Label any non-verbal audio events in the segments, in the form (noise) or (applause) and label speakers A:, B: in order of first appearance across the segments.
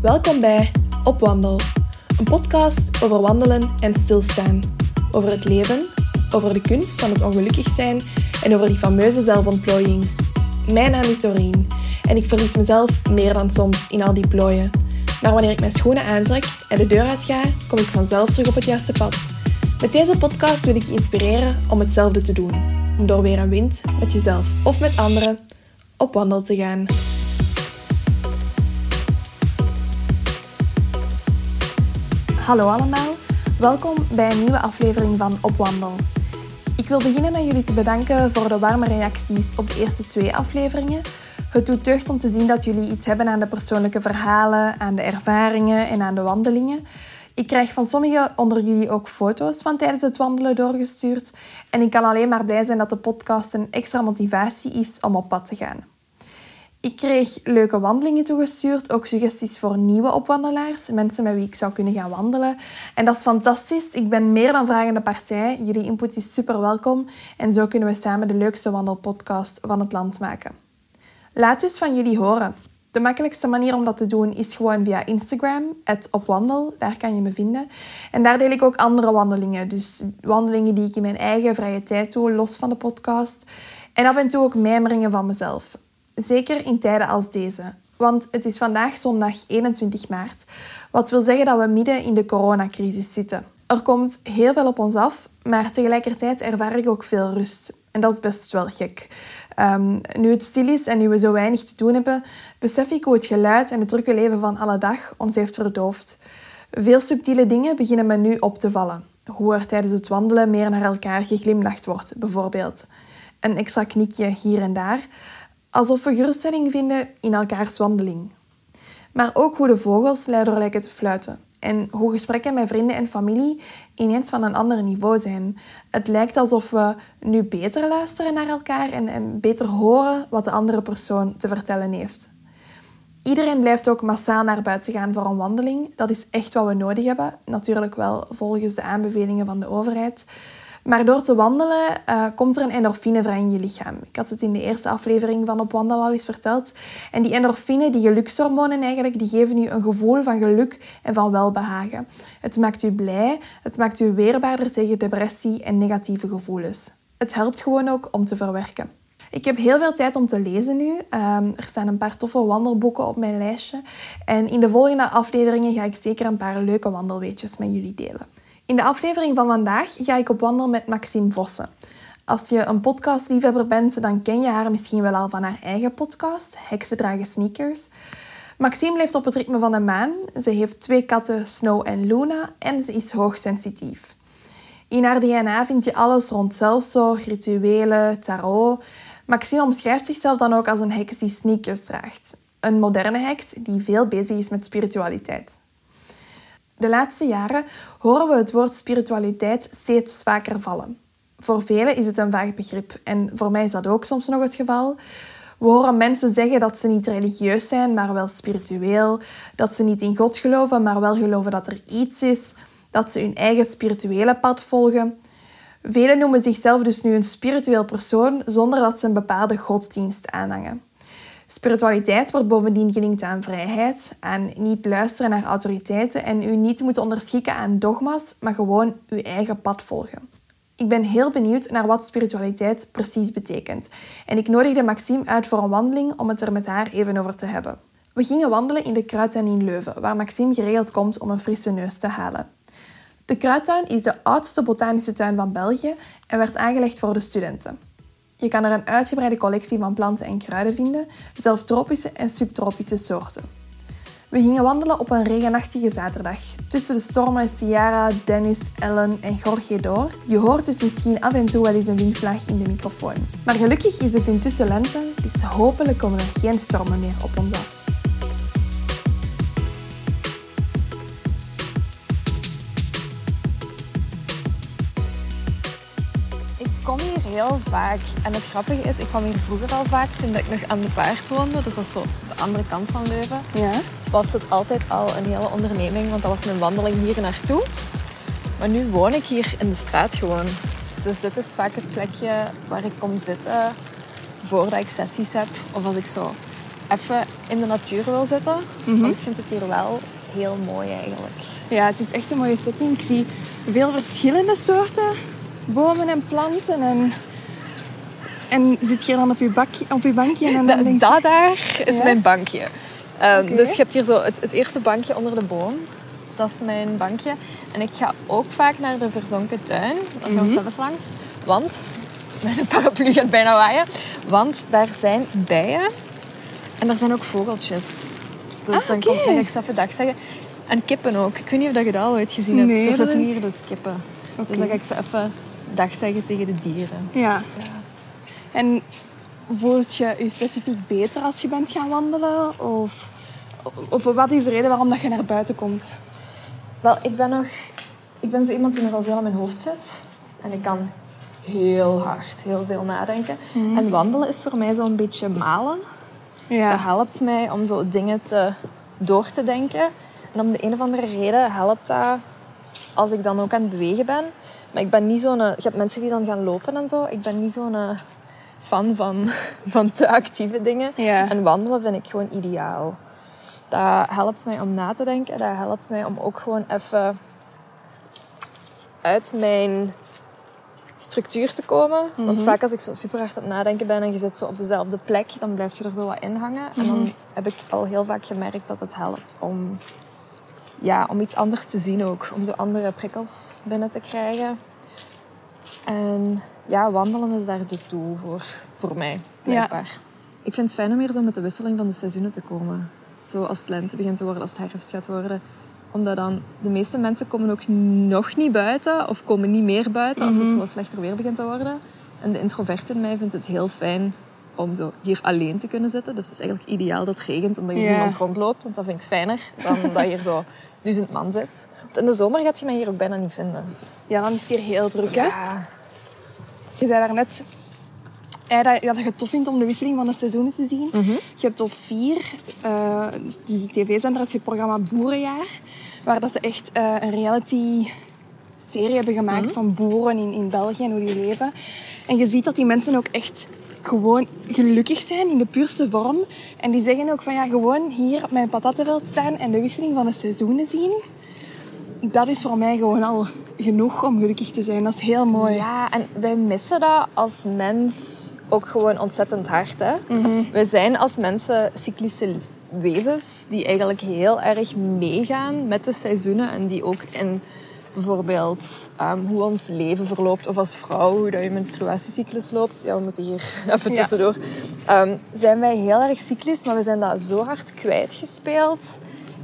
A: Welkom bij Op Wandel, een podcast over wandelen en stilstaan. Over het leven, over de kunst van het ongelukkig zijn en over die fameuze zelfontplooiing. Mijn naam is Doreen en ik verlies mezelf meer dan soms in al die plooien. Maar wanneer ik mijn schoenen aantrek en de deur uitga, kom ik vanzelf terug op het juiste pad. Met deze podcast wil ik je inspireren om hetzelfde te doen. Om door weer een wind, met jezelf of met anderen, op wandel te gaan. Hallo allemaal, welkom bij een nieuwe aflevering van Op Wandel. Ik wil beginnen met jullie te bedanken voor de warme reacties op de eerste twee afleveringen. Het doet deugd om te zien dat jullie iets hebben aan de persoonlijke verhalen, aan de ervaringen en aan de wandelingen. Ik krijg van sommigen onder jullie ook foto's van tijdens het wandelen doorgestuurd. En ik kan alleen maar blij zijn dat de podcast een extra motivatie is om op pad te gaan. Ik kreeg leuke wandelingen toegestuurd, ook suggesties voor nieuwe opwandelaars, mensen met wie ik zou kunnen gaan wandelen. En dat is fantastisch. Ik ben meer dan vragende partij. Jullie input is super welkom en zo kunnen we samen de leukste wandelpodcast van het land maken. Laat dus van jullie horen. De makkelijkste manier om dat te doen is gewoon via Instagram, opwandel. Daar kan je me vinden. En daar deel ik ook andere wandelingen. Dus wandelingen die ik in mijn eigen vrije tijd doe, los van de podcast. En af en toe ook mijmeringen van mezelf. Zeker in tijden als deze. Want het is vandaag zondag 21 maart, wat wil zeggen dat we midden in de coronacrisis zitten. Er komt heel veel op ons af, maar tegelijkertijd ervaar ik ook veel rust. En dat is best wel gek. Um, nu het stil is en nu we zo weinig te doen hebben, besef ik hoe het geluid en het drukke leven van alle dag ons heeft verdoofd. Veel subtiele dingen beginnen me nu op te vallen. Hoe er tijdens het wandelen meer naar elkaar geglimlacht wordt, bijvoorbeeld. Een extra knikje hier en daar, alsof we geruststelling vinden in elkaars wandeling. Maar ook hoe de vogels luider lijken te fluiten en hoe gesprekken met vrienden en familie ineens van een ander niveau zijn. Het lijkt alsof we nu beter luisteren naar elkaar en, en beter horen wat de andere persoon te vertellen heeft. Iedereen blijft ook massaal naar buiten gaan voor een wandeling. Dat is echt wat we nodig hebben. Natuurlijk wel volgens de aanbevelingen van de overheid. Maar door te wandelen uh, komt er een endorfine vrij in je lichaam. Ik had het in de eerste aflevering van Op Wandelen al eens verteld. En die endorfine, die gelukshormonen eigenlijk, die geven je een gevoel van geluk en van welbehagen. Het maakt u blij, het maakt u weerbaarder tegen depressie en negatieve gevoelens. Het helpt gewoon ook om te verwerken. Ik heb heel veel tijd om te lezen nu. Um, er staan een paar toffe wandelboeken op mijn lijstje. En in de volgende afleveringen ga ik zeker een paar leuke wandelweetjes met jullie delen. In de aflevering van vandaag ga ik op wandel met Maxime Vossen. Als je een podcastliefhebber bent, dan ken je haar misschien wel al van haar eigen podcast, Heksen dragen sneakers. Maxime leeft op het ritme van de maan. Ze heeft twee katten, Snow en Luna, en ze is hoogsensitief. In haar DNA vind je alles rond zelfzorg, rituelen, tarot. Maxime omschrijft zichzelf dan ook als een heks die sneakers draagt. Een moderne heks die veel bezig is met spiritualiteit. De laatste jaren horen we het woord spiritualiteit steeds vaker vallen. Voor velen is het een vaag begrip en voor mij is dat ook soms nog het geval. We horen mensen zeggen dat ze niet religieus zijn, maar wel spiritueel, dat ze niet in God geloven, maar wel geloven dat er iets is, dat ze hun eigen spirituele pad volgen. Velen noemen zichzelf dus nu een spiritueel persoon zonder dat ze een bepaalde godsdienst aanhangen. Spiritualiteit wordt bovendien gelinkt aan vrijheid, aan niet luisteren naar autoriteiten en u niet moeten onderschikken aan dogma's, maar gewoon uw eigen pad volgen. Ik ben heel benieuwd naar wat spiritualiteit precies betekent. En ik nodigde Maxime uit voor een wandeling om het er met haar even over te hebben. We gingen wandelen in de Kruidtuin in Leuven, waar Maxime geregeld komt om een frisse neus te halen. De Kruidtuin is de oudste botanische tuin van België en werd aangelegd voor de studenten. Je kan er een uitgebreide collectie van planten en kruiden vinden, zelfs tropische en subtropische soorten. We gingen wandelen op een regenachtige zaterdag. Tussen de stormen Ciara, Dennis, Ellen en Jorge door. Je hoort dus misschien af en toe wel eens een windvlaag in de microfoon. Maar gelukkig is het intussen lente, dus hopelijk komen er geen stormen meer op ons af.
B: Heel vaak. En het grappige is, ik kwam hier vroeger al vaak toen ik nog aan de vaart woonde. Dus dat is zo de andere kant van Leuven. Ja. Was het altijd al een hele onderneming, want dat was mijn wandeling hier naartoe. Maar nu woon ik hier in de straat gewoon. Dus dit is vaak het plekje waar ik kom zitten voordat ik sessies heb. Of als ik zo even in de natuur wil zitten.
A: Mhm.
B: Want ik vind het hier wel heel mooi eigenlijk.
A: Ja, het is echt een mooie setting. Ik zie veel verschillende soorten bomen en planten. En, en zit je dan op je, bak, op je bankje en dan
B: Da-
A: denk je...
B: dat daar is
A: Ja?
B: mijn bankje. Ehm. Dus je hebt hier zo het, het eerste bankje onder de boom. Dat is mijn bankje. En ik ga ook vaak naar de verzonken tuin. Dan gaan we zelfs langs. Want, (laughs) mijn paraplu gaat bijna waaien. Want daar zijn bijen. En daar zijn ook vogeltjes. Dus
A: Ah,
B: dan, kom, dan ga ik ze even dag zeggen. En kippen ook. Ik weet niet of dat je dat al ooit gezien hebt.
A: Nee,
B: er zitten hier dus kippen. Dus dan ga ik ze even dag zeggen tegen de dieren.
A: Ja. En voelt je je specifiek beter als je bent gaan wandelen? Of, of wat is de reden waarom dat je naar buiten komt?
B: Wel, ik ben nog... Ik ben zo iemand die nogal veel in mijn hoofd zit. En ik kan heel hard, heel veel nadenken. En wandelen is voor mij zo'n beetje malen. Dat
A: Ja.
B: helpt mij om zo dingen te, door te denken. En om de een of andere reden helpt dat als ik dan ook aan het bewegen ben. Maar ik ben niet zo'n... Je hebt mensen die dan gaan lopen en zo. Ik ben niet zo'n eh, fan van, van te actieve dingen.
A: Ja.
B: En wandelen vind ik gewoon ideaal. Dat helpt mij om na te denken. Dat helpt mij om ook gewoon even uit mijn structuur te komen. Want vaak als ik zo super hard aan het nadenken ben en je zit zo op dezelfde plek, dan blijf je er zo wat in hangen. En dan heb ik al heel vaak gemerkt dat het helpt om, ja, om iets anders te zien ook. Om zo andere prikkels binnen te krijgen. En ja, wandelen is daar de doel voor, voor mij, blijkbaar. Ik vind het fijn om hier zo met de wisseling van de seizoenen te komen. Zo als het lente begint te worden, als het herfst gaat worden. Omdat dan de meeste mensen komen ook nog niet buiten of komen niet meer buiten als het zo wat slechter weer begint te worden. En de introvert in mij vindt het heel fijn om zo hier alleen te kunnen zitten. Dus het is eigenlijk ideaal dat het regent en dat hier
A: Ja.
B: niemand rondloopt. Want dat vind ik fijner dan dat hier zo duizend man zit. Want in de zomer gaat je mij hier ook bijna niet vinden.
A: ja, dan is het hier heel druk. Hè?
B: Ja.
A: Je zei daarnet dat, ja, dat je het tof vindt om de wisseling van de seizoenen te zien. Je hebt op vier, eh, dus de tv-zender, had je het programma Boerenjaar. Waar dat ze echt eh, een reality-serie hebben gemaakt van boeren in, in België en hoe die leven. En je ziet dat die mensen ook echt gewoon gelukkig zijn in de puurste vorm. En die zeggen ook van ja, gewoon hier op mijn patattenveld staan en de wisseling van de seizoenen zien. Dat is voor mij gewoon al genoeg om gelukkig te zijn. Dat is heel mooi.
B: Ja, en wij missen dat als mens ook gewoon ontzettend hard. Hè? Wij zijn als mensen cyclische wezens die eigenlijk heel erg meegaan met de seizoenen en die ook in bijvoorbeeld ehm, hoe ons leven verloopt of als vrouw, hoe dat je menstruatiecyclus loopt. Ja, we moeten hier (laughs) even
A: Ja.
B: tussendoor. Ehm, zijn wij heel erg cyclisch, maar we zijn dat zo hard kwijtgespeeld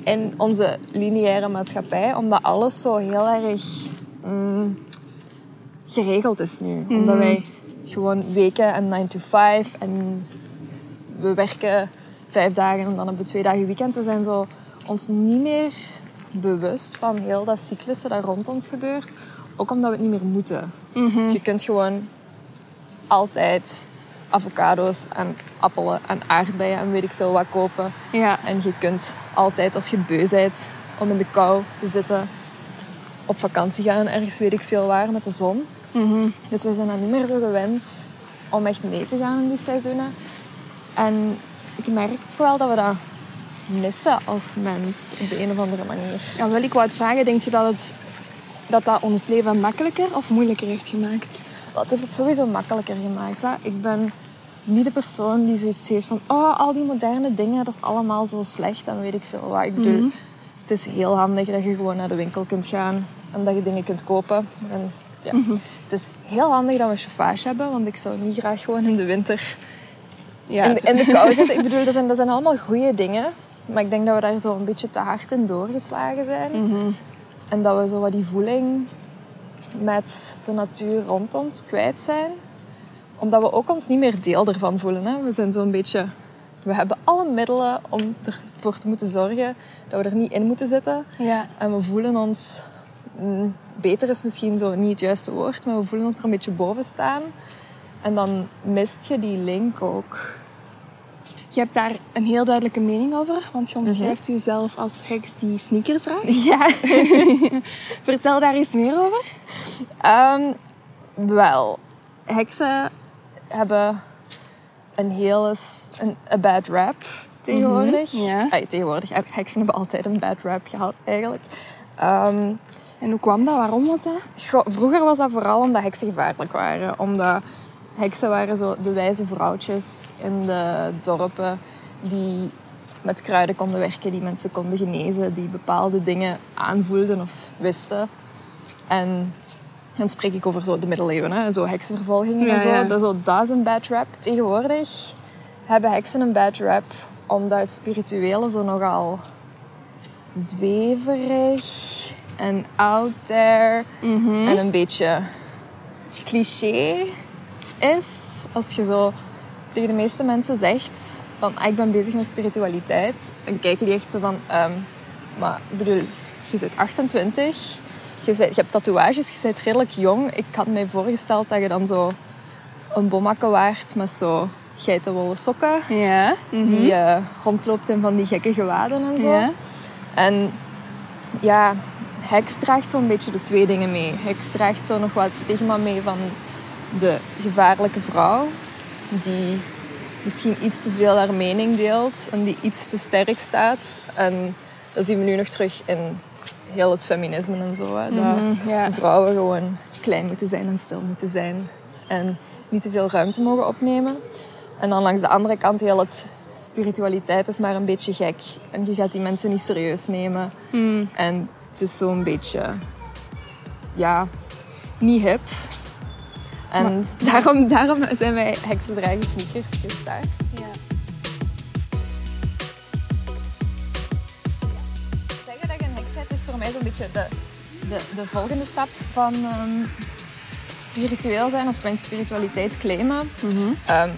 B: in onze lineaire maatschappij, omdat alles zo heel erg mm, geregeld is nu. Omdat wij gewoon weken en 9 to 5 en we werken vijf dagen en dan hebben we twee dagen weekend. We zijn zo ons niet meer bewust van heel dat cyclische dat rond ons gebeurt. Ook omdat we het niet meer moeten. Je kunt gewoon altijd avocado's en appelen en aardbeien en weet ik veel wat kopen.
A: Ja.
B: En je kunt altijd, als je beu bent om in de kou te zitten, op vakantie gaan, ergens weet ik veel waar, met de zon. Dus we zijn dan niet meer zo gewend om echt mee te gaan in die seizoenen. En ik merk wel dat we dat missen als mens op de een of andere manier.
A: Ja, wel, ik het vragen, denk je dat, het, dat dat ons leven makkelijker of moeilijker heeft gemaakt?
B: Het heeft het sowieso makkelijker gemaakt. Hè? Ik ben niet de persoon die zoiets heeft van... Oh, al die moderne dingen, dat is allemaal zo slecht en weet ik veel wat. Ik bedoel, het is heel handig dat je gewoon naar de winkel kunt gaan en dat je dingen kunt kopen. En, ja. Het is heel handig dat we chauffage hebben, want ik zou niet graag gewoon in de winter
A: Ja.
B: in, de, in de kou zitten. Ik bedoel, dat zijn, dat zijn allemaal goede dingen. Maar ik denk dat we daar zo een beetje te hard in doorgeslagen zijn. En dat we zo wat die voeling met de natuur rond ons kwijt zijn. Omdat we ook ons niet meer deel ervan voelen. Hè? We zijn zo'n beetje... We hebben alle middelen om ervoor te moeten zorgen dat we er niet in moeten zitten.
A: ja.
B: En we voelen ons... mm, beter is misschien zo niet het juiste woord, maar we voelen ons er een beetje boven staan. En dan mist je die link ook.
A: Je hebt daar een heel duidelijke mening over, want je omschrijft jezelf als heks die sneakers draagt. (laughs)
B: Ja. (laughs)
A: Vertel daar eens meer over.
B: Ehm, wel, heksen hebben een hele s- een a bad rap. tegenwoordig. Mm ja. tegenwoordig heb heksen hebben altijd een bad rap gehad eigenlijk. Um,
A: en hoe kwam dat? Waarom was dat?
B: Vroeger was dat vooral omdat heksen gevaarlijk waren. Omdat heksen waren zo de wijze vrouwtjes in de dorpen die met kruiden konden werken, die mensen konden genezen, die bepaalde dingen aanvoelden of wisten. En dan spreek ik over zo de middeleeuwen, hè? zo heksenvervolgingen en zo. Dat, zo. dat is een bad rap. Tegenwoordig hebben heksen een bad rap omdat het spirituele zo nogal zweverig en out there mhm. en een beetje cliché is. Als je zo tegen de meeste mensen zegt van ah, ik ben bezig met spiritualiteit, dan kijken die echt zo van um, maar ik bedoel, je bent 28, je, je hebt tatoeages, je bent redelijk jong. Ik had mij voorgesteld dat je dan zo een bomakke waard met zo geitenwolle sokken. Ja. Die uh, rondloopt in van die gekke gewaden en zo. Ja. En ja, heks draagt zo'n beetje de twee dingen mee. Heks draagt zo nog wat stigma mee van de gevaarlijke vrouw. Die misschien iets te veel haar mening deelt en die iets te sterk staat. En dat zien we nu nog terug in heel het feminisme en zo. Hè. Dat mhm, vrouwen gewoon klein moeten zijn en stil moeten zijn. En niet te veel ruimte mogen opnemen. En dan langs de andere kant heel het spiritualiteit is maar een beetje gek. En je gaat die mensen niet serieus nemen. Mm. En het is zo'n beetje... Ja, niet hip. En (laughs) daarom, daarom zijn wij heksendragen sneakers gestart. Ja. Zo'n beetje de, de, de volgende stap van um, spiritueel zijn of mijn spiritualiteit claimen. Mm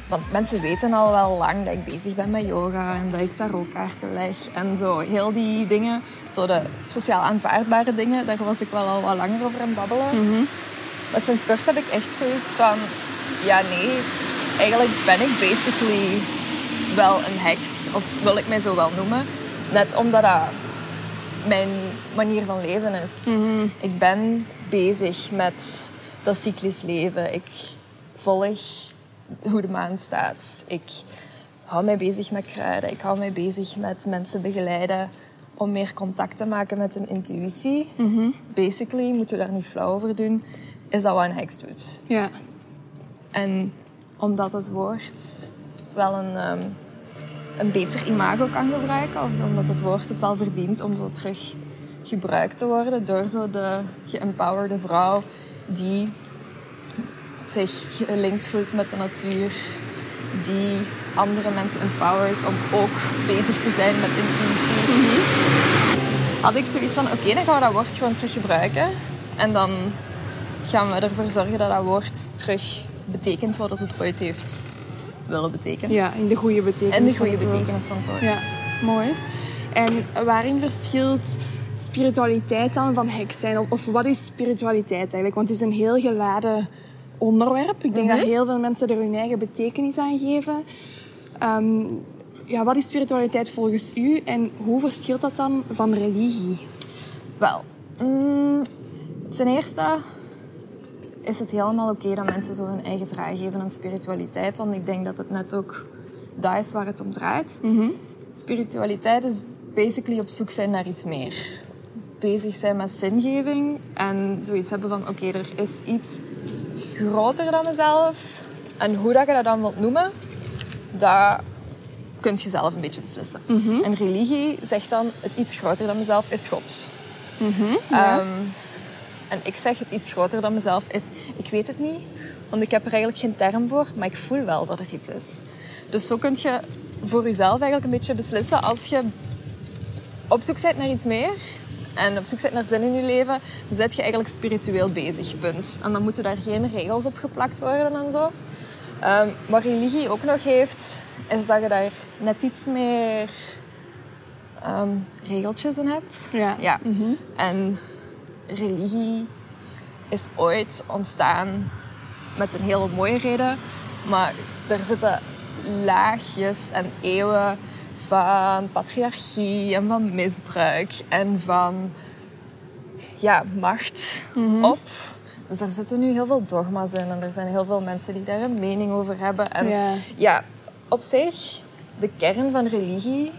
B: want mensen weten al wel lang dat ik bezig ben met yoga en dat ik tarotkaarten leg en zo. Heel die dingen, zo de sociaal aanvaardbare dingen, daar was ik wel al wat langer over aan babbelen. Mhm. Maar sinds kort heb ik echt zoiets van... Ja, nee. Eigenlijk ben ik basically wel een heks. Of wil ik mij zo wel noemen. Net omdat dat mijn manier van leven is. Mhm. Ik ben bezig met dat cyclisch leven. Ik volg hoe de maan staat. Ik hou mij bezig met kruiden. Ik hou mij bezig met mensen begeleiden om meer contact te maken met hun intuïtie. Mhm. Basically, moeten we daar niet flauw over doen is dat wat een heks doet. Ja. En omdat het woord wel een, um, een beter imago kan gebruiken, of omdat het woord het wel verdient om zo terug gebruikt te worden door zo de geempowerde vrouw die zich gelinkt voelt met de natuur, die andere mensen empowert om ook bezig te zijn met intuïtie. Had ik zoiets van, oké, dan gaan we dat woord gewoon terug gebruiken. En dan gaan we ervoor zorgen dat dat woord terug betekent wat het ooit heeft willen betekenen.
A: Ja, in de goede betekenis.
B: In de goede betekenis van het woord. Ja,
A: mooi. En waarin verschilt spiritualiteit dan van heks zijn? Of wat is spiritualiteit eigenlijk? Want het is een heel geladen onderwerp. Ik denk dat mhm. heel veel mensen er hun eigen betekenis aan geven. Ehm, ja, wat is spiritualiteit volgens u en hoe verschilt dat dan van religie?
B: Wel, mm, ten eerste is het helemaal oké dat mensen zo hun eigen draai geven aan spiritualiteit. Want ik denk dat het net ook dat is waar het om draait. Mhm. Spiritualiteit is basically op zoek zijn naar iets meer. Bezig zijn met zingeving en zoiets hebben van oké, er is iets groter dan mezelf. En hoe dat je dat dan wilt noemen, dat kun je zelf een beetje beslissen. Mhm. En religie zegt dan, het iets groter dan mezelf is God. Mm en ik zeg het iets groter dan mezelf is, ik weet het niet, want ik heb er eigenlijk geen term voor, maar ik voel wel dat er iets is. Dus zo kun je voor jezelf eigenlijk een beetje beslissen als je op zoek bent naar iets meer en op zoek bent naar zin in je leven, dan zet je eigenlijk spiritueel bezig, punt. En dan moeten daar geen regels op geplakt worden en zo. Um, wat religie ook nog heeft, is dat je daar net iets meer um, regeltjes in hebt. Ja. ja. Mhm. En religie is ooit ontstaan met een hele mooie reden. Maar er zitten laagjes en eeuwen van patriarchie en van misbruik en van ja, macht mhm. op. Dus er zitten nu heel veel dogma's in en er zijn heel veel mensen die daar een mening over hebben. En ja, ja op zich de kern van religie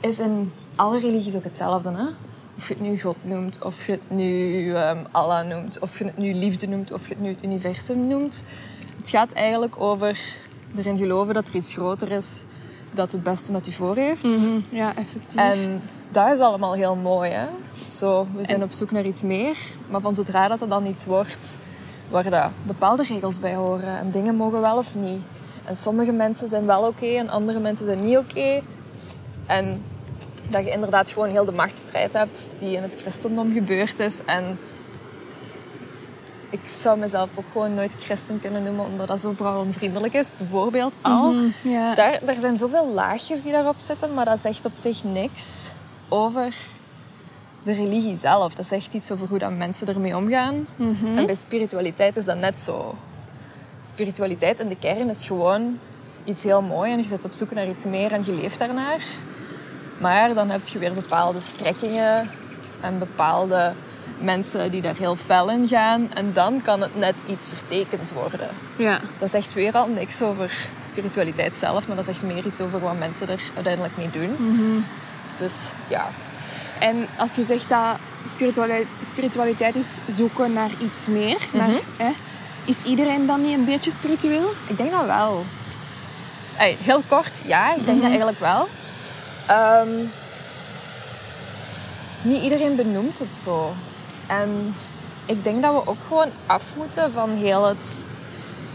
B: is in alle religies ook hetzelfde. Hè? Of je het nu God noemt, of je het nu um, Allah noemt, of je het nu liefde noemt, of je het nu het universum noemt. Het gaat eigenlijk over erin geloven dat er iets groter is dat het beste met u voor heeft.
A: Mhm. Ja, effectief.
B: En dat is allemaal heel mooi. Hè? Zo, we zijn op zoek naar iets meer. Maar van zodra dat er dan iets wordt waar bepaalde regels bij horen. En dingen mogen wel of niet. En sommige mensen zijn wel oké en andere mensen zijn niet oké. En dat je inderdaad gewoon heel de machtsstrijd hebt die in het christendom gebeurd is. En ik zou mezelf ook gewoon nooit christen kunnen noemen, omdat dat zo vooral onvriendelijk is. Bijvoorbeeld al. Mm daar, daar zijn zoveel laagjes die daarop zitten, maar dat zegt op zich niks over de religie zelf. Dat zegt iets over hoe dat mensen ermee omgaan. Mhm. En bij spiritualiteit is dat net zo. Spiritualiteit in de kern is gewoon iets heel mooi en je zit op zoek naar iets meer en je leeft daarnaar. Maar dan heb je weer bepaalde strekkingen en bepaalde mensen die daar heel fel in gaan. En dan kan het net iets vertekend worden.
A: Ja.
B: Dat zegt weer al niks over spiritualiteit zelf, maar dat zegt meer iets over wat mensen er uiteindelijk mee doen.
A: Mhm.
B: Dus ja.
A: En als je zegt dat spiritualiteit, spiritualiteit is zoeken naar iets meer, mhm. hè, is iedereen dan niet een beetje spiritueel?
B: Ik denk dat wel. heel kort, ja, ik denk dat mhm. eigenlijk wel. Ehm, niet iedereen benoemt het zo. En ik denk dat we ook gewoon af moeten van heel het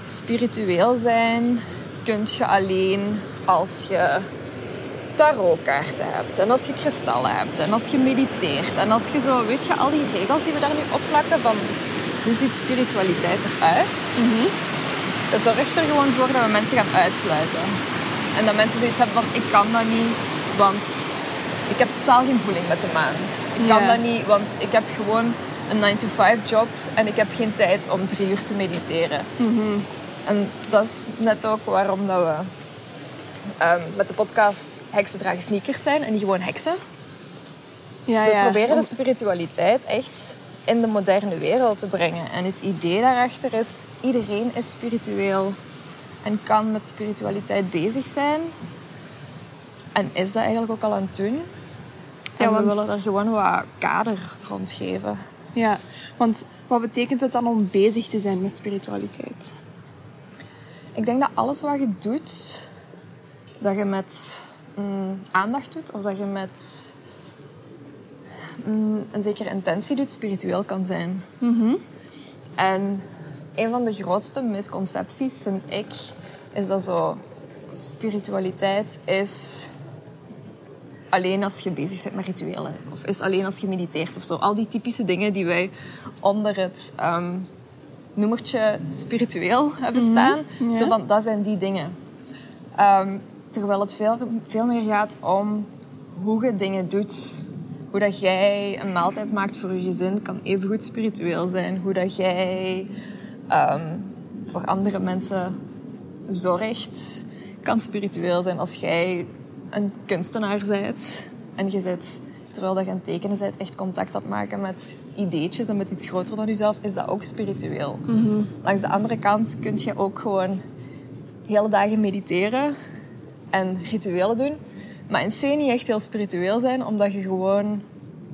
B: spiritueel zijn. Kunt je alleen als je tarotkaarten hebt en als je kristallen hebt en als je mediteert en als je zo, weet je, al die regels die we daar nu opplakken van hoe ziet spiritualiteit eruit, mm dat zorgt er gewoon voor dat we mensen gaan uitsluiten. En dat mensen zoiets hebben van ik kan dat niet, want ik heb totaal geen voeling met de maan. Ik kan dat niet, want ik heb gewoon een 9-to-5 job en ik heb geen tijd om drie uur te mediteren.
A: Mhm.
B: En dat is net ook waarom dat we um, met de podcast Heksen dragen sneakers zijn en niet gewoon heksen.
A: Ja,
B: we proberen de spiritualiteit echt in de moderne wereld te brengen. En het idee daarachter is, iedereen is spiritueel en kan met spiritualiteit bezig zijn. En is dat eigenlijk ook al aan het doen. En we willen er gewoon wat kader rond geven.
A: Ja, want wat betekent het dan om bezig te zijn met spiritualiteit?
B: Ik denk dat alles wat je doet, dat je met mm, aandacht doet of dat je met mm, een zekere intentie doet, spiritueel kan zijn.
A: Mhm.
B: En een van de grootste misconcepties vind ik, is dat zo spiritualiteit is alleen als je bezig bent met rituelen. Of is alleen als je mediteert of zo. Al die typische dingen die wij onder het um, noemertje spiritueel hebben mhm. staan. Zo van, dat zijn die dingen. Ehm, terwijl het veel, veel meer gaat om hoe je dingen doet. Hoe dat jij een maaltijd maakt voor je gezin kan evengoed spiritueel zijn. Hoe dat jij ehm, voor andere mensen zorgt kan spiritueel zijn. Als jij een kunstenaar bent en je bent, terwijl dat je aan het tekenen bent, echt contact aan het maken met ideetjes en met iets groter dan jezelf, is dat ook spiritueel.
A: Mhm.
B: Langs de andere kant kun je ook gewoon hele dagen mediteren en rituelen doen. Maar in C niet echt heel spiritueel zijn, omdat je gewoon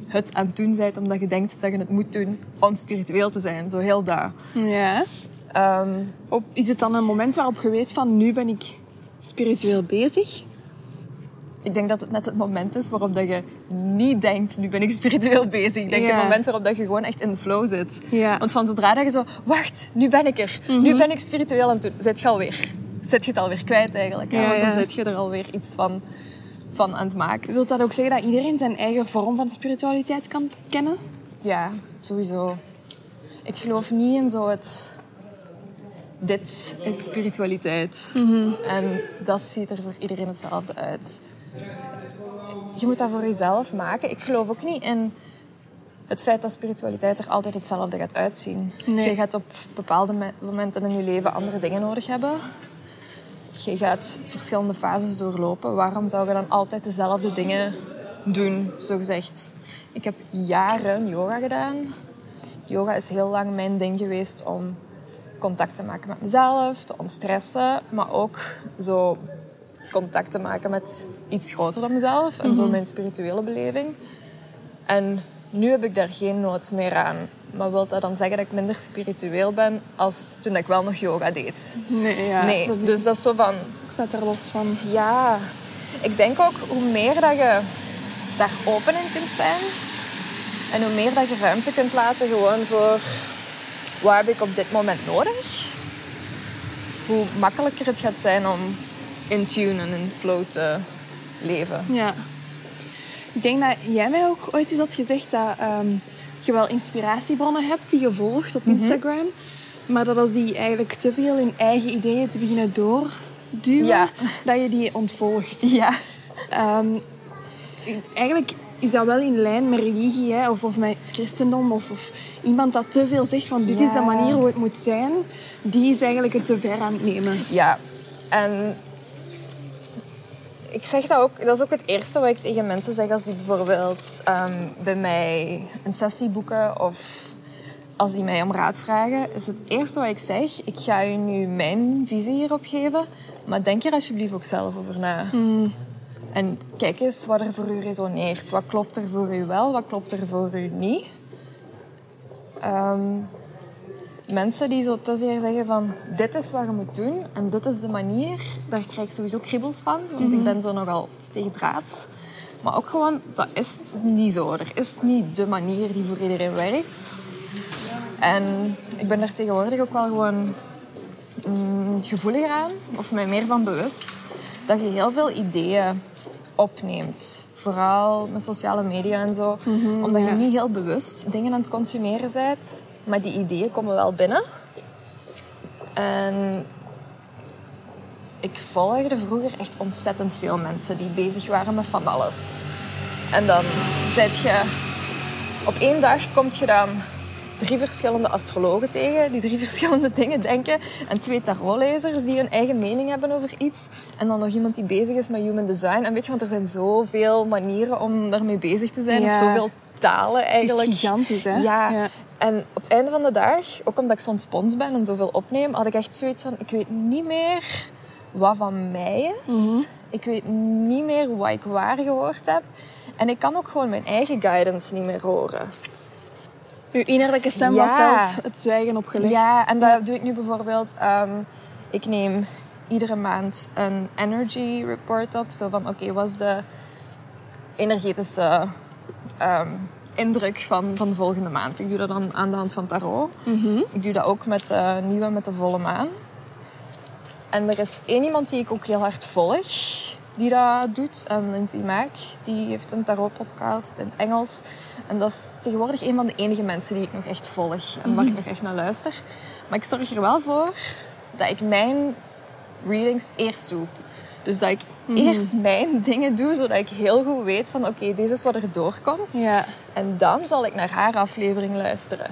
B: het aan het doen bent, omdat je denkt dat je het moet doen om spiritueel te zijn. Zo heel daar.
A: Ja.
B: Ehm,
A: is het dan een moment waarop je weet van nu ben ik spiritueel bezig?
B: Ik denk dat het net het moment is waarop dat je niet denkt, nu ben ik spiritueel bezig. Ik denk het moment waarop dat je gewoon echt in de flow zit. Want van zodra dat je zo, wacht, nu ben ik er. Nu mhm. ben ik spiritueel aan het doen. Zet je alweer. Zet je het alweer kwijt eigenlijk. Want dan zet je er alweer iets van, van aan het maken.
A: Wilt dat ook zeggen dat iedereen zijn eigen vorm van spiritualiteit kan kennen?
B: Ja, sowieso. Ik geloof niet in zo het dit is spiritualiteit.
A: Mhm.
B: En dat ziet er voor iedereen hetzelfde uit je moet dat voor jezelf maken. Ik geloof ook niet in het feit dat spiritualiteit er altijd hetzelfde gaat uitzien. Je gaat op bepaalde momenten in je leven andere dingen nodig hebben. Je gaat verschillende fases doorlopen. Waarom zou je dan altijd dezelfde dingen doen, zo gezegd? Ik heb jaren yoga gedaan. Yoga is heel lang mijn ding geweest om contact te maken met mezelf, te ontstressen, maar ook zo contact te maken met iets groter dan mezelf. En zo
A: Mhm.
B: mijn spirituele beleving. En nu heb ik daar geen nood meer aan. Maar wil dat dan zeggen dat ik minder spiritueel ben als toen ik wel nog yoga deed?
A: Nee, ja.
B: nee,
A: dat-
B: dus dat is zo van...
A: Ik sta er los van.
B: Ja, ik denk ook hoe meer dat je daar open in kunt zijn en hoe meer dat je ruimte kunt laten gewoon voor wat heb ik op dit moment nodig, hoe makkelijker het gaat zijn om in tune en in flow te leven.
A: Ja. Ik denk dat jij mij ook ooit eens had gezegd dat ehm, je wel inspiratiebronnen hebt die je volgt op Instagram. Maar dat als die eigenlijk te veel in eigen ideeën te beginnen doorduwen,
B: Ja.
A: dat je die ontvolgt.
B: Ja.
A: Ehm, eigenlijk is dat wel in lijn met religie hè, of, of met het christendom. Of, of iemand dat te veel zegt van dit is de manier hoe het moet zijn. Die is eigenlijk het te ver aan het nemen.
B: Ja, en ik zeg dat ook, dat is ook het eerste wat ik tegen mensen zeg als die bijvoorbeeld ehm, bij mij een sessie boeken of als die mij om raad vragen, is het eerste wat ik zeg, ik ga je nu mijn visie hierop geven, maar denk er alsjeblieft ook zelf over na. En kijk eens wat er voor u resoneert. Wat klopt er voor u wel, wat klopt er voor u niet. Ehm, mensen die zo te zeer zeggen van dit is wat je moet doen en dit is de manier, daar krijg ik sowieso kriebels van, want ik ben zo nogal tegen draad. Maar ook gewoon, dat is niet zo. Er is niet de manier die voor iedereen werkt. En ik ben daar tegenwoordig ook wel gewoon mm, gevoeliger aan, of mij meer van bewust, dat je heel veel ideeën opneemt. Vooral met sociale media en zo. omdat je
A: ja.
B: niet heel bewust dingen aan het consumeren bent. Maar die ideeën komen wel binnen. En ik volgde vroeger echt ontzettend veel mensen die bezig waren met van alles. En dan zet je... Op één dag kom je dan drie verschillende astrologen tegen, die drie (laughs) verschillende dingen denken. En twee tarotlezers die hun eigen mening hebben over iets. En dan nog iemand die bezig is met human design. En weet je, want er zijn zoveel manieren om daarmee bezig te zijn.
A: Ja.
B: Of zoveel talen eigenlijk.
A: Het is gigantisch, hè?
B: Ja.
A: Ja.
B: En op het einde van de dag, ook omdat ik zo'n spons ben en zoveel opneem, had ik echt zoiets van, ik weet niet meer wat van mij is.
A: Mhm.
B: Ik weet niet meer wat ik waar gehoord heb. En ik kan ook gewoon mijn eigen guidance niet meer horen.
A: Uw innerlijke stem
B: Ja.
A: was zelf het zwijgen opgelegd.
B: Ja, en dat doe ik nu bijvoorbeeld. ehm, ik neem iedere maand een energy report op. Zo van, oké, wat is de energetische ehm, indruk van, van de volgende maand? Ik doe dat dan aan de hand van tarot. Ik doe dat ook met de nieuwe, met de volle maan. En er is één iemand die ik ook heel hard volg, die dat doet. Um, Lindsay Mack. Die heeft een tarot-podcast in het Engels. En dat is tegenwoordig een van de enige mensen die ik nog echt volg. En waar ik nog echt naar luister. Maar ik zorg er wel voor dat ik mijn readings eerst doe. Dus dat ik eerst mijn dingen doe, zodat ik heel goed weet van... Oké, deze is wat er doorkomt.
A: Ja.
B: En dan zal ik naar haar aflevering luisteren.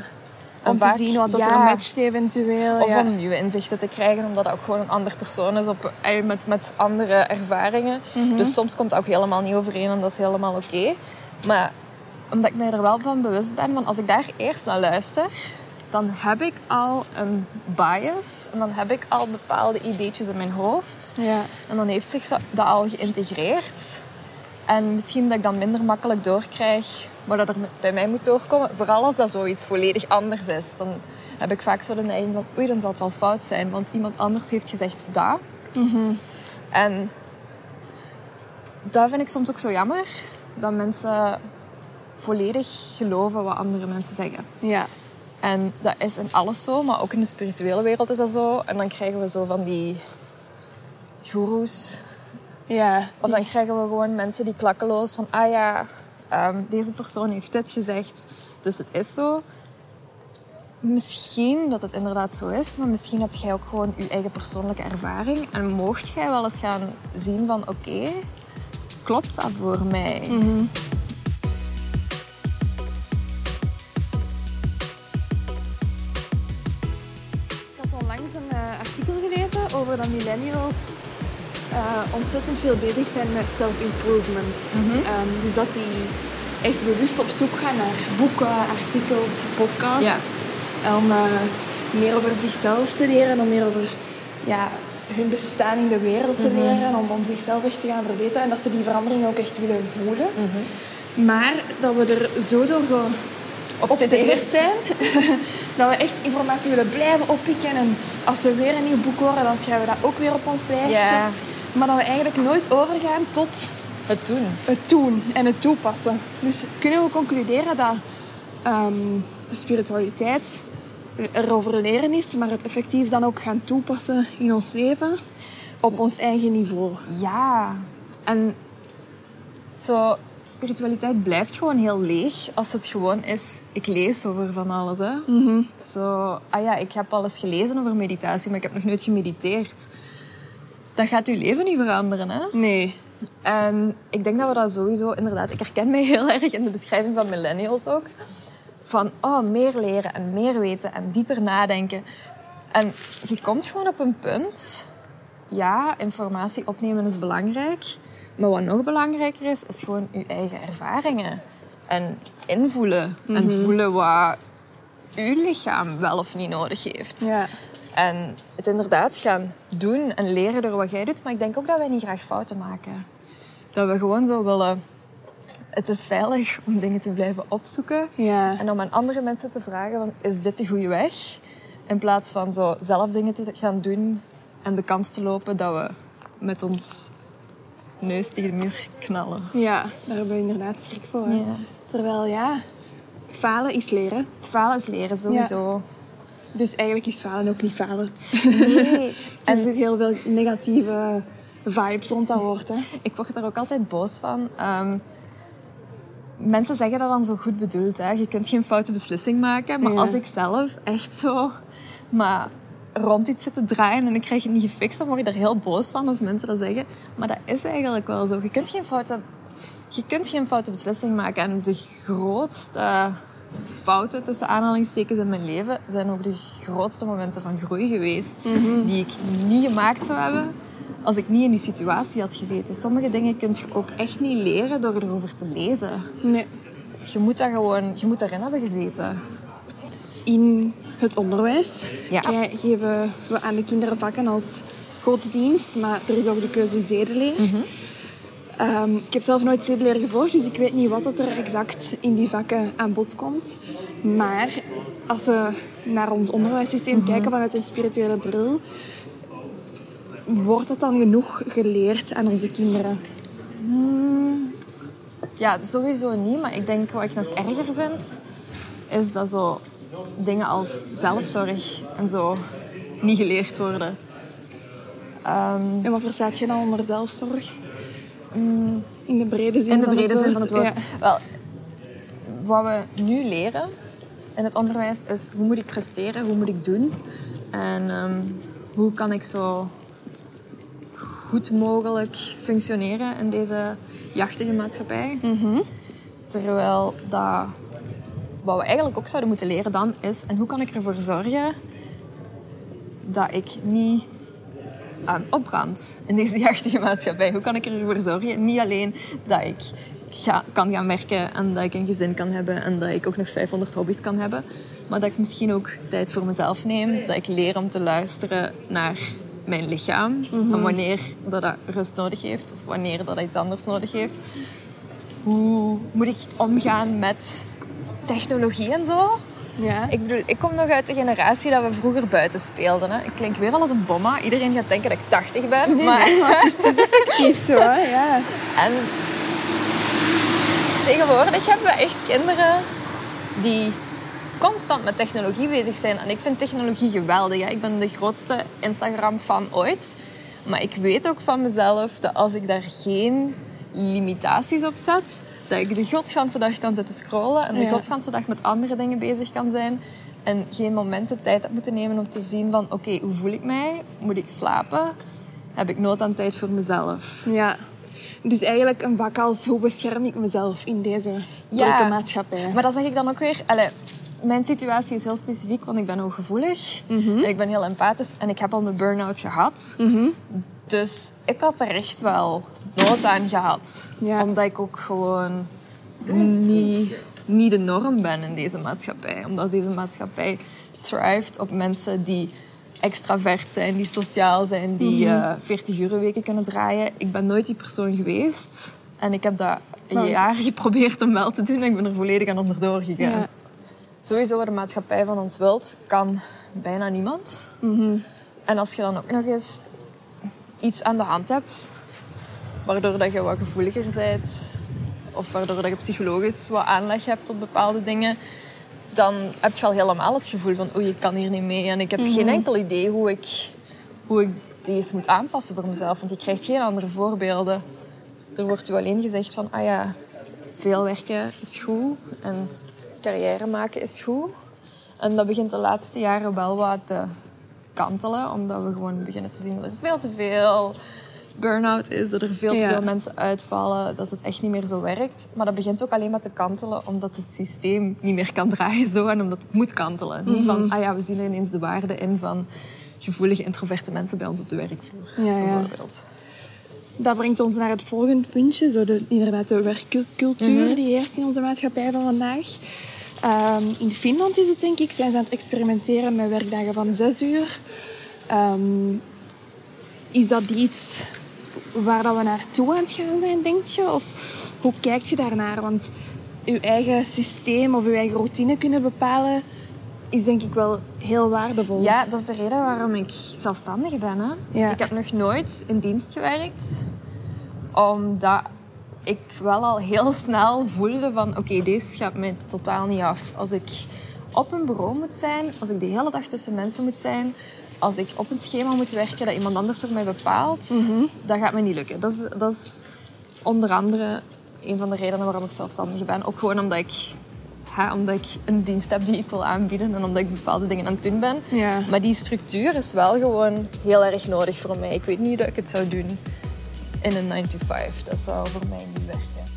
B: En
A: Om
B: vaak-
A: te zien wat dat er matcht eventueel.
B: Of
A: ja.
B: om nieuwe inzichten te krijgen, omdat dat ook gewoon een ander persoon is op, eh, met, met andere ervaringen.
A: Mhm.
B: Dus soms komt dat ook helemaal niet overeen en dat is helemaal oké. Maar omdat ik mij er wel van bewust ben, van als ik daar eerst naar luister, dan heb ik al een bias en dan heb ik al bepaalde ideetjes in mijn hoofd.
A: Ja.
B: En dan heeft zich dat al geïntegreerd. En misschien dat ik dan minder makkelijk doorkrijg wat dat er bij mij moet doorkomen. Vooral als dat zoiets volledig anders is. Dan heb ik vaak zo de neiging van... Oei, dan zal het wel fout zijn. Want iemand anders heeft gezegd dat. En dat vind ik soms ook zo jammer. Dat mensen volledig geloven wat andere mensen zeggen.
A: Ja.
B: En dat is in alles zo, maar ook in de spirituele wereld is dat zo. En dan krijgen we zo van die goeroes.
A: Ja.
B: Of dan krijgen we gewoon mensen die klakkeloos van... Ah ja, ehm, deze persoon heeft dit gezegd, dus het is zo. Misschien dat het inderdaad zo is, maar misschien heb jij ook gewoon je eigen persoonlijke ervaring. En mocht jij wel eens gaan zien van... Oké, klopt dat voor mij?
A: Ik over dat millennials eh, ontzettend veel bezig zijn met self-improvement. Ehm, dus dat die echt bewust op zoek gaan naar boeken, artikels, podcasts. Om eh, meer over zichzelf te leren, om meer over ja, hun bestaan in de wereld te mhm. leren, om, om zichzelf echt te gaan verbeteren en dat ze die verandering ook echt willen voelen. Mhm. Maar dat we er zo door geobsedeerd zijn, (laughs) dat we echt informatie willen blijven oppikken. En als we weer een nieuw boek horen, dan schrijven we dat ook weer op ons lijstje. Maar dat we eigenlijk nooit overgaan tot...
B: Het doen.
A: Het doen en het toepassen. Dus kunnen we concluderen dat um, spiritualiteit erover leren is, maar het effectief dan ook gaan toepassen in ons leven op ons eigen niveau.
B: Ja, en zo, spiritualiteit blijft gewoon heel leeg als het gewoon is, ik lees over van alles. Hè? Mhm. Zo, ah ja, ik heb alles gelezen over meditatie, maar ik heb nog nooit gemediteerd. Dat gaat uw leven niet veranderen, hè?
A: Nee.
B: En ik denk dat we dat sowieso, inderdaad, ik herken mij heel erg in de beschrijving van millennials ook van oh, meer leren en meer weten en dieper nadenken. En je komt gewoon op een punt, ja, informatie opnemen is belangrijk, maar wat nog belangrijker is, is gewoon je eigen ervaringen. En invoelen. En mhm. voelen wat je lichaam wel of niet nodig heeft.
A: Ja.
B: En het inderdaad gaan doen en leren door wat jij doet. Maar ik denk ook dat wij niet graag fouten maken. Dat we gewoon zo willen het is veilig om dingen te blijven opzoeken.
A: Ja.
B: En om aan andere mensen te vragen, van, is dit de goede weg? In plaats van zo zelf dingen te gaan doen en de kans te lopen dat we met ons neus tegen de muur knallen.
A: Ja, daar hebben we inderdaad schrik voor. Ja. Terwijl ja, falen is leren.
B: Falen is leren, sowieso.
A: Dus eigenlijk is falen ook niet falen. Nee. (laughs) er zitten heel veel negatieve vibes rond dat woord. Hè.
B: Ik word er ook altijd boos van. Ehm, mensen zeggen dat dan zo goed bedoeld. Hè? Je kunt geen foute beslissing maken. Maar als ik zelf echt zo maar rond iets zit te draaien en ik krijg het niet gefixt, dan word ik er heel boos van als mensen dat zeggen. Maar dat is eigenlijk wel zo. Je kunt geen foute, je kunt geen foute beslissing maken. En de grootste fouten tussen aanhalingstekens in mijn leven zijn ook de grootste momenten van groei geweest. Mhm. Die ik niet gemaakt zou hebben als ik niet in die situatie had gezeten. Sommige dingen kun je ook echt niet leren door erover te lezen.
A: Nee.
B: Je moet, dat gewoon, je moet daarin hebben gezeten.
A: In het onderwijs ja. geven we aan de kinderen vakken als godsdienst, maar er is ook de keuze zedeleer. Mm ik heb zelf nooit zedeleer gevolgd, dus ik weet niet wat er exact in die vakken aan bod komt. Maar als we naar ons onderwijssysteem mm kijken vanuit een spirituele bril, wordt dat dan genoeg geleerd aan onze kinderen?
B: Hmm, ja, sowieso niet. Maar ik denk wat ik nog erger vind, is dat zo dingen als zelfzorg en zo niet geleerd worden.
A: Um, en wat verstaat je dan onder zelfzorg? Hmm, in de brede zin,
B: in de
A: van,
B: brede
A: het
B: zin van het woord. Wel, wat we nu leren in het onderwijs is hoe moet ik presteren, hoe moet ik doen en ehm, hoe kan ik zo goed mogelijk functioneren in deze jachtige maatschappij.
A: Mhm.
B: Terwijl dat, wat we eigenlijk ook zouden moeten leren dan is... En hoe kan ik ervoor zorgen dat ik niet um, opbrand in deze jachtige maatschappij? Hoe kan ik ervoor zorgen, niet alleen dat ik ga, kan gaan werken en dat ik een gezin kan hebben en dat ik ook nog 500 hobby's kan hebben, maar dat ik misschien ook tijd voor mezelf neem, dat ik leer om te luisteren naar mijn lichaam. En wanneer dat, dat rust nodig heeft of wanneer dat iets anders nodig heeft. Hoe moet ik omgaan met technologie en zo?
A: Ja.
B: Ik bedoel, ik kom nog uit de generatie dat we vroeger buiten speelden. Hè. Ik klink weer al als een bomma. Iedereen gaat denken dat ik 80 ben.
A: Nee, maar... het, is, effectief zo, hè? ja.
B: En tegenwoordig hebben we echt kinderen die constant met technologie bezig zijn. En ik vind technologie geweldig. Hè. Ik ben de grootste Instagram-fan ooit. Maar ik weet ook van mezelf dat als ik daar geen limitaties op zet, dat ik de godganse dag kan zitten scrollen en de ja. godganse dag met andere dingen bezig kan zijn. En geen momenten tijd heb moeten nemen om te zien van oké, hoe voel ik mij? Moet ik slapen? Heb ik nood aan tijd voor mezelf?
A: Ja. Dus eigenlijk een vak als hoe bescherm ik mezelf in deze ja, maatschappij.
B: Maar dat zeg ik dan ook weer... Allez, mijn situatie is heel specifiek, want ik ben hooggevoelig. Mm en ik ben heel empathisch en ik heb al een burn-out gehad.
A: Mhm.
B: Dus ik had er echt wel nood aan gehad. Omdat ik ook gewoon niet, niet de norm ben in deze maatschappij. Omdat deze maatschappij thrived op mensen die extravert zijn, die sociaal zijn, die
A: Mhm.
B: uh, 40 uur weken kunnen draaien. Ik ben nooit die persoon geweest. En ik heb dat een jaar (laughs) geprobeerd om wel te doen. En ik ben er volledig aan onderdoor gegaan. Ja. Sowieso wat de maatschappij van ons wilt, kan bijna niemand.
A: Mm
B: En als je dan ook nog eens iets aan de hand hebt, waardoor dat je wat gevoeliger bent, of waardoor dat je psychologisch wat aanleg hebt tot bepaalde dingen, dan heb je al helemaal het gevoel van oei, ik kan hier niet mee. En ik heb
A: Mhm.
B: geen enkel idee hoe ik, hoe ik deze moet aanpassen voor mezelf. Want je krijgt geen andere voorbeelden. Er wordt u alleen gezegd van, ah ja, veel werken is goed. En carrière maken is goed. En dat begint de laatste jaren wel wat te kantelen. Omdat we gewoon beginnen te zien dat er veel te veel burn-out is. Dat er veel te
A: Ja.
B: veel mensen uitvallen. Dat het echt niet meer zo werkt. Maar dat begint ook alleen maar te kantelen. Omdat het systeem niet meer kan draaien zo. En omdat het moet kantelen. Niet van, ah ja, we zien ineens de waarde in van gevoelige, introverte mensen bij ons op de werkvloer.
A: Ja, ja.
B: Bijvoorbeeld.
A: Dat brengt ons naar het volgende puntje. Zo de, inderdaad de werkcultuur die heerst in onze maatschappij van vandaag. Ehm, in Finland is het denk ik, zijn ze aan het experimenteren met werkdagen van zes uur. Ehm, is dat iets waar dat we naartoe aan het gaan zijn, denk je? Of hoe kijk je daarnaar? Want je eigen systeem of je eigen routine kunnen bepalen is denk ik wel heel waardevol.
B: Ja, dat is de reden waarom ik zelfstandige ben. Hè.
A: Ja.
B: Ik heb nog nooit in dienst gewerkt. Omdat ik wel al heel snel voelde van... Oké, deze gaat mij totaal niet af. Als ik op een bureau moet zijn, als ik de hele dag tussen mensen moet zijn... Als ik op een schema moet werken dat iemand anders voor mij bepaalt... Dat gaat me niet lukken. Dat is, dat is onder andere een van de redenen waarom ik zelfstandige ben. Ook gewoon omdat ik omdat ik een dienst heb die ik wil aanbieden en omdat ik bepaalde dingen aan het doen ben.
A: Ja.
B: Maar die structuur is wel gewoon heel erg nodig voor mij. Ik weet niet dat ik het zou doen in een 9 to 5. Dat zou voor mij niet werken.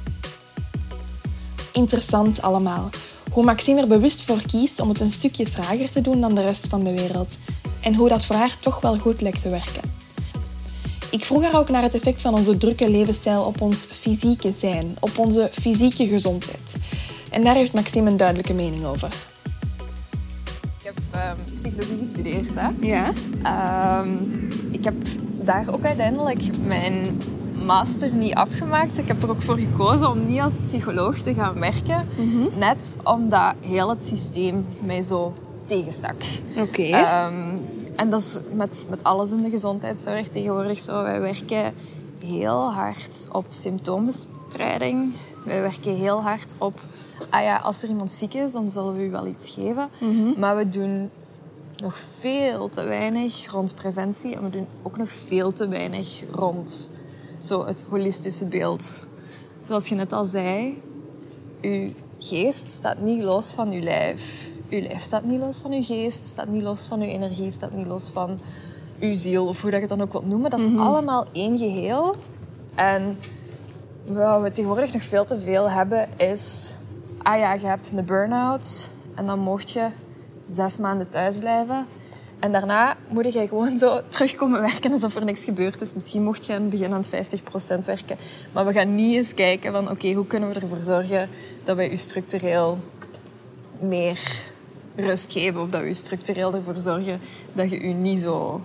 A: Interessant allemaal. Hoe Maxime er bewust voor kiest om het een stukje trager te doen dan de rest van de wereld. En hoe dat voor haar toch wel goed lijkt te werken. Ik vroeg haar ook naar het effect van onze drukke levensstijl op ons fysieke zijn, op onze fysieke gezondheid. En daar heeft Maxime een duidelijke mening over.
B: Ik heb ehm, psychologie gestudeerd. Hè?
A: Ja?
B: Ehm, ik heb daar ook uiteindelijk mijn master niet afgemaakt. Ik heb er ook voor gekozen om niet als psycholoog te gaan werken. Net omdat heel het systeem mij zo tegenstak.
A: Oké.
B: Ehm, en dat is met, met alles in de gezondheidszorg tegenwoordig zo. Wij werken heel hard op symptoombestrijding. Wij werken heel hard op... Ah ja, als er iemand ziek is, dan zullen we u wel iets geven. Maar we doen nog veel te weinig rond preventie. En we doen ook nog veel te weinig rond zo het holistische beeld. Zoals je net al zei, uw geest staat niet los van uw lijf. Uw lijf staat niet los van uw geest, staat niet los van uw energie, staat niet los van uw ziel, of hoe dat je het dan ook wilt noemen. Dat is allemaal één geheel. En wat we tegenwoordig nog veel te veel hebben, is... Ah ja, je hebt een burn-out en dan mocht je zes maanden thuis blijven. En daarna moet je gewoon zo terugkomen werken alsof er niks gebeurd is. Misschien mocht je aan het begin aan 50% werken. Maar we gaan niet eens kijken van... Oké, hoe kunnen we ervoor zorgen dat wij u structureel meer rust geven? Of dat we u structureel ervoor zorgen dat je u niet zo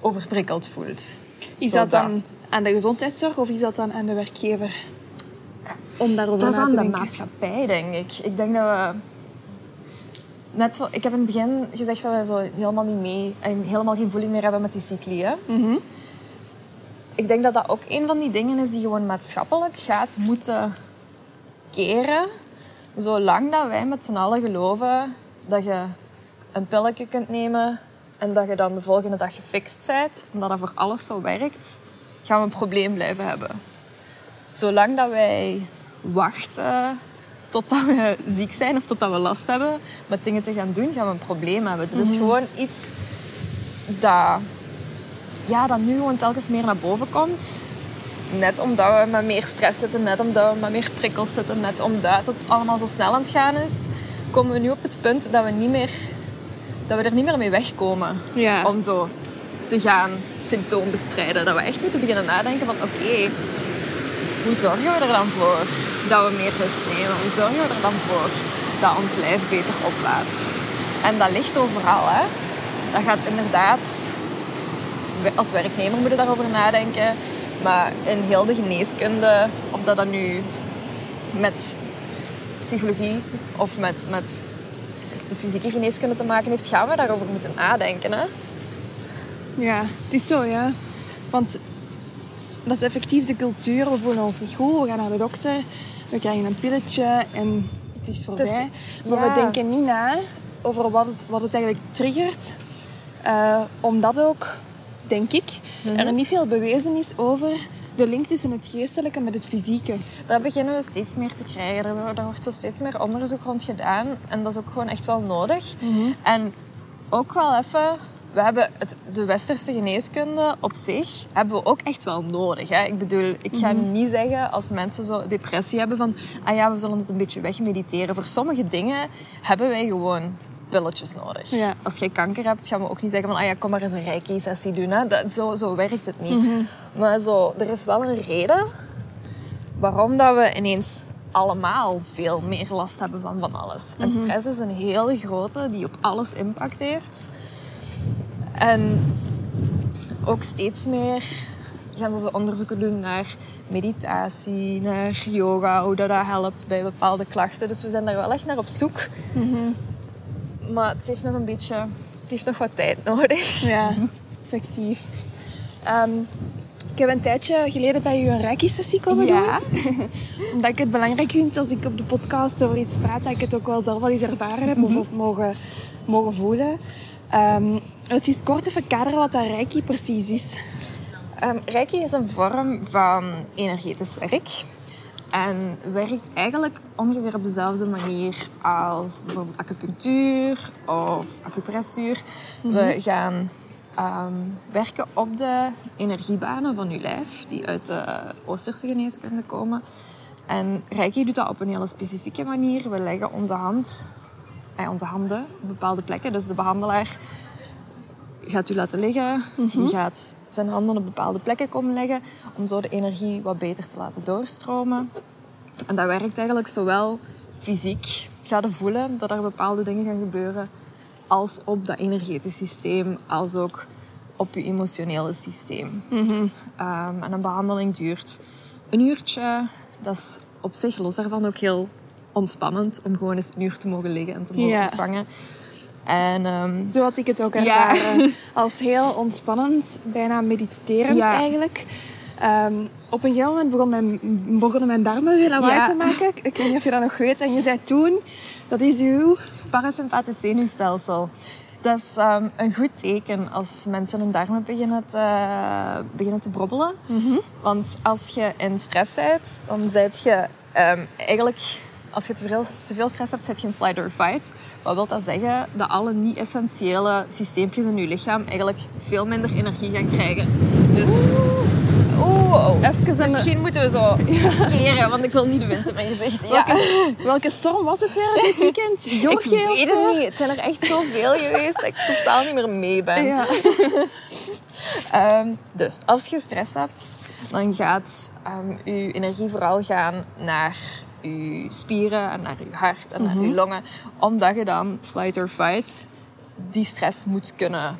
B: overprikkeld voelt.
A: Is dat dan aan de gezondheidszorg of is dat dan aan de werkgever? Om daarover
B: Dat is
A: na
B: aan
A: te
B: de
A: denken.
B: maatschappij, denk ik. Ik denk dat we... Net zo, ik heb in het begin gezegd dat we zo helemaal niet mee... En helemaal geen voeling meer hebben met die cycli. hè.
A: Mhm.
B: Ik denk dat dat ook een van die dingen is die gewoon maatschappelijk gaat moeten keren. Zolang dat wij met z'n allen geloven dat je een pilletje kunt nemen en dat je dan de volgende dag gefixt bent, omdat dat voor alles zo werkt, gaan we een probleem blijven hebben. Zolang dat wij wachten totdat we ziek zijn of totdat we last hebben met dingen te gaan doen, gaan we een probleem hebben. Dit is gewoon iets dat, ja, dat nu gewoon telkens meer naar boven komt. Net omdat we met meer stress zitten, net omdat we met meer prikkels zitten, net omdat het allemaal zo snel aan het gaan is, komen we nu op het punt dat we, niet meer, dat we er niet meer mee wegkomen
A: Ja.
B: om zo te gaan symptoom bestrijden. Dat we echt moeten beginnen nadenken van oké, hoe zorgen we er dan voor dat we meer rust nemen? Hoe zorgen we er dan voor dat ons lijf beter oplaat? En dat ligt overal, hè. dat gaat inderdaad... Als werknemer moet je daarover nadenken. Maar in heel de geneeskunde, of dat dan nu met psychologie of met, met de fysieke geneeskunde te maken heeft, gaan we daarover moeten nadenken. Hè?
A: Ja, het is zo, ja. Want dat is effectief de cultuur. We voelen ons niet goed, we gaan naar de dokter, we krijgen een pilletje en het is voorbij. maar we denken niet na over wat het, wat het eigenlijk triggert. Uh, omdat ook, denk ik, er mhm. niet veel bewezen is over de link tussen het geestelijke met het fysieke.
B: Daar beginnen we steeds meer te krijgen. Daar wordt zo steeds meer onderzoek rond gedaan. En dat is ook gewoon echt wel nodig. Mhm. En ook wel even... We hebben het, de westerse geneeskunde op zich hebben we ook echt wel nodig. Hè? Ik bedoel, ik ga mhm. niet zeggen als mensen zo depressie hebben van... Ah ja, we zullen het een beetje wegmediteren. Voor sommige dingen hebben wij gewoon pilletjes nodig. Als je kanker hebt, gaan we ook niet zeggen van... Ah ja, kom maar eens een reiki-sessie doen. Hè? Dat, zo, zo werkt het niet. Mhm. Maar zo, er is wel een reden waarom dat we ineens allemaal veel meer last hebben van van alles. En mhm. stress is een hele grote die op alles impact heeft. En ook steeds meer gaan ze onderzoeken doen naar meditatie, naar yoga, hoe dat, dat helpt bij bepaalde klachten. Dus we zijn daar wel echt naar op zoek. Mhm. Maar het heeft nog een beetje... Het heeft nog wat tijd nodig.
A: Ja, effectief. Ehm, ik heb een tijdje geleden bij u een reiki-sessie komen ja. doen. (laughs) Omdat ik het belangrijk vind als ik op de podcast over iets praat, dat ik het ook wel zelf al eens ervaren heb of mhm. mogen, mogen voelen. Um, het is kort even kaderen wat dat reiki precies is.
B: Um, reiki is een vorm van energetisch werk. En werkt eigenlijk ongeveer op dezelfde manier als bijvoorbeeld acupunctuur of acupressuur. We mhm. gaan ehm, werken op de energiebanen van je lijf, die uit de Oosterse geneeskunde komen. En Reiki doet dat op een hele specifieke manier. We leggen onze, hand, eh, onze handen op bepaalde plekken. Dus de behandelaar gaat u laten liggen. Mm Die gaat zijn handen op bepaalde plekken komen leggen om zo de energie wat beter te laten doorstromen. En dat werkt eigenlijk zowel fysiek, ga je voelen dat er bepaalde dingen gaan gebeuren, als op dat energetisch systeem, als ook op je emotionele systeem. Mhm. Ehm, en een behandeling duurt een uurtje. Dat is op zich los daarvan ook heel ontspannend om gewoon eens een uur te mogen liggen en te mogen ontvangen.
A: En, um, Zo had ik het ook ervaren. (laughs) Als heel ontspannend, bijna mediterend eigenlijk. Ehm, op een gegeven moment begon mijn, begonnen mijn darmen weer lawaai te maken. Ik weet niet of je dat nog weet. En je zei toen, dat is uw...
B: Parasympathisch zenuwstelsel. Dat is um, een goed teken als mensen hun darmen beginnen te, beginnen te brobbelen. Mhm. Want als je in stress bent, dan zit je eigenlijk als je te veel, te veel stress hebt, zit je in flight or fight. Wat wil dat zeggen? Dat alle niet-essentiële systeempjes in je lichaam eigenlijk veel minder energie gaan krijgen. Dus... Oeh, even Misschien moeten we zo keren, want ik wil niet de wind in mijn gezicht.
A: Ja. Welke, welke storm was het weer dit weekend?
B: Jorge (laughs) ik weet het niet. Het zijn er echt zoveel geweest dat ik totaal niet meer mee ben. Ja. um, (laughs) dus als je stress hebt, dan gaat um, je energie vooral gaan naar je spieren en naar je hart en naar je mhm. longen. Omdat je dan, flight or fight, die stress moet kunnen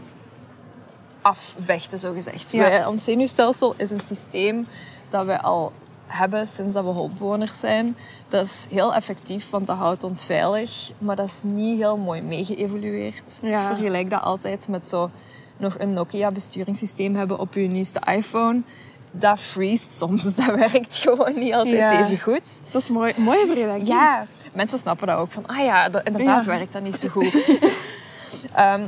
B: afvechten, zo gezegd. Ja. ons zenuwstelsel is een systeem dat we al hebben sinds dat we hulpbewoners zijn. Dat is heel effectief, want dat houdt ons veilig. Maar dat is niet heel mooi meegeëvolueerd. Ja. Ik vergelijk dat altijd met zo nog een Nokia-besturingssysteem hebben op je nieuwste iPhone dat freest soms. (laughs) Dat werkt gewoon niet altijd even goed.
A: Dat is mooi, mooie vergelijking.
B: Ja, mensen snappen dat ook. Van, ah ja, dat, inderdaad werkt dat niet zo goed. (laughs) Ehm,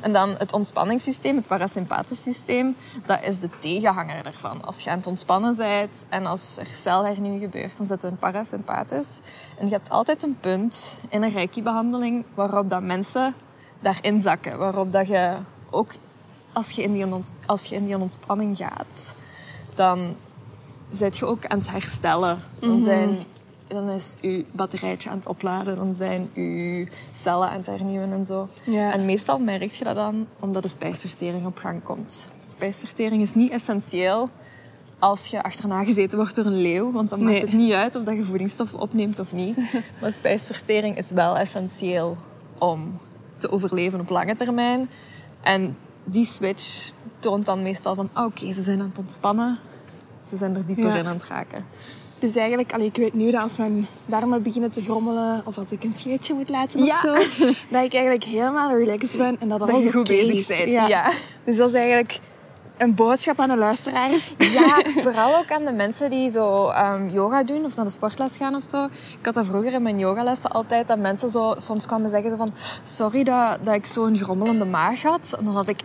B: en dan het ontspanningssysteem, het parasympathisch systeem, dat is de tegenhanger daarvan. Als je aan het ontspannen bent en als er celhernieuw gebeurt, dan zit een parasympathisch. En je hebt altijd een punt in een reiki-behandeling waarop dat mensen daarin zakken. Waarop dat je ook, als je in die, als je in die ontspanning gaat, dan zit je ook aan het herstellen. Dan, mhm. zijn, dan is je batterijtje aan het opladen, dan zijn je cellen aan het hernieuwen en zo. En meestal merk je dat dan omdat de spijsvertering op gang komt. Spijsvertering is niet essentieel als je achterna gezeten wordt door een leeuw, want dan maakt het niet uit of dat je voedingsstoffen opneemt of niet. (laughs) Maar spijsvertering is wel essentieel om te overleven op lange termijn. En die switch toont dan meestal van, oké, ze zijn aan het ontspannen. Ze zijn er dieper in aan het raken.
A: Dus eigenlijk, allee, ik weet nu dat als mijn darmen beginnen te grommelen of als ik een scheetje moet laten of zo, (laughs) dat ik eigenlijk helemaal relaxed ben en dat alles
B: Dat je goed bezig bent, ja.
A: Dus dat is eigenlijk een boodschap aan de luisteraars.
B: Ja, (laughs) vooral ook aan de mensen die zo um, yoga doen of naar de sportles gaan of zo. Ik had dat vroeger in mijn yogalessen altijd, dat mensen zo soms kwamen zeggen zo van sorry dat, dat ik zo'n grommelende maag had. En dan had ik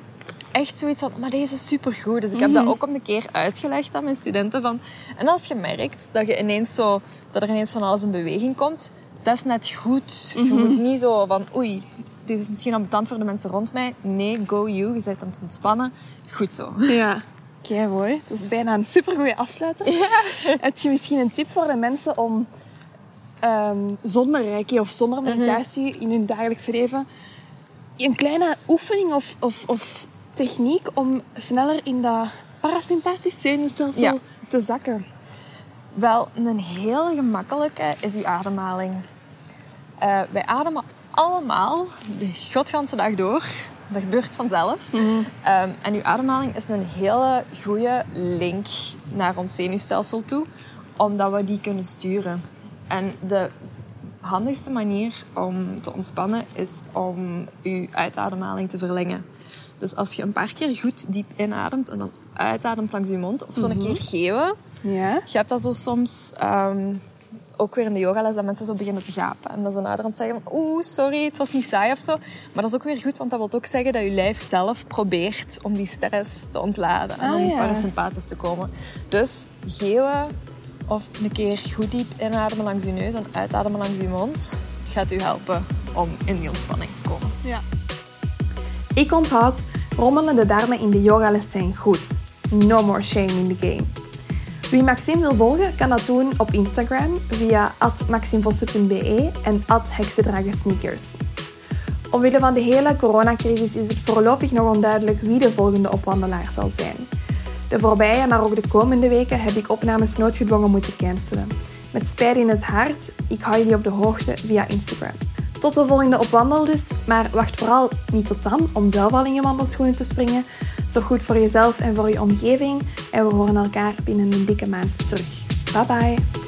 B: echt zoiets van, maar deze is supergoed. Dus ik heb dat mhm. ook om een keer uitgelegd aan mijn studenten. Van, en als je merkt dat, je ineens zo, dat er ineens van alles in beweging komt, dat is net goed. Je mhm. moet niet zo van, oei, dit is misschien ambetant voor de mensen rond mij. Nee, go you. Je bent aan het ontspannen. Goed zo.
A: Ja. (laughs) Oké, mooi. Dat is bijna een supergoeie afsluiter. Ja. (laughs) Heb je misschien een tip voor de mensen om um, zonder reiki of zonder mhm. meditatie in hun dagelijkse leven een kleine oefening of, of, of techniek om sneller in dat parasympathisch zenuwstelsel te zakken?
B: Wel, een heel gemakkelijke is uw ademhaling. Uh, wij ademen allemaal de godganse dag door. Dat gebeurt vanzelf. Mhm. Ehm, en uw ademhaling is een hele goede link naar ons zenuwstelsel toe, omdat we die kunnen sturen. En de handigste manier om te ontspannen is om uw uitademhaling te verlengen. Dus als je een paar keer goed diep inademt en dan uitademt langs je mond, of zo een mhm. keer geven. Ja. Je hebt dat zo soms ehm, ook weer in de yogales dat mensen zo beginnen te gapen. En dat ze nader aan het zeggen oeh, sorry, het was niet saai of zo. Maar dat is ook weer goed, want dat wil ook zeggen dat je lijf zelf probeert om die stress te ontladen en ah, om ja. parasympathisch te komen. Dus geven of een keer goed diep inademen langs je neus en uitademen langs je mond gaat u helpen om in die ontspanning te komen.
A: Ja. Ik onthoud, rommelende darmen in de yogales zijn goed. No more shame in the game. Wie Maxime wil volgen, kan dat doen op Instagram via maximvossen.be en heksendragensneakers. Omwille van de hele coronacrisis is het voorlopig nog onduidelijk wie de volgende opwandelaar zal zijn. De voorbije, maar ook de komende weken heb ik opnames noodgedwongen moeten cancelen. Met spijt in het hart, ik hou jullie op de hoogte via Instagram. Tot de volgende opwandel dus, maar wacht vooral niet tot dan om zelf al in je wandelschoenen te springen. Zorg goed voor jezelf en voor je omgeving en we horen elkaar binnen een dikke maand terug. Bye bye!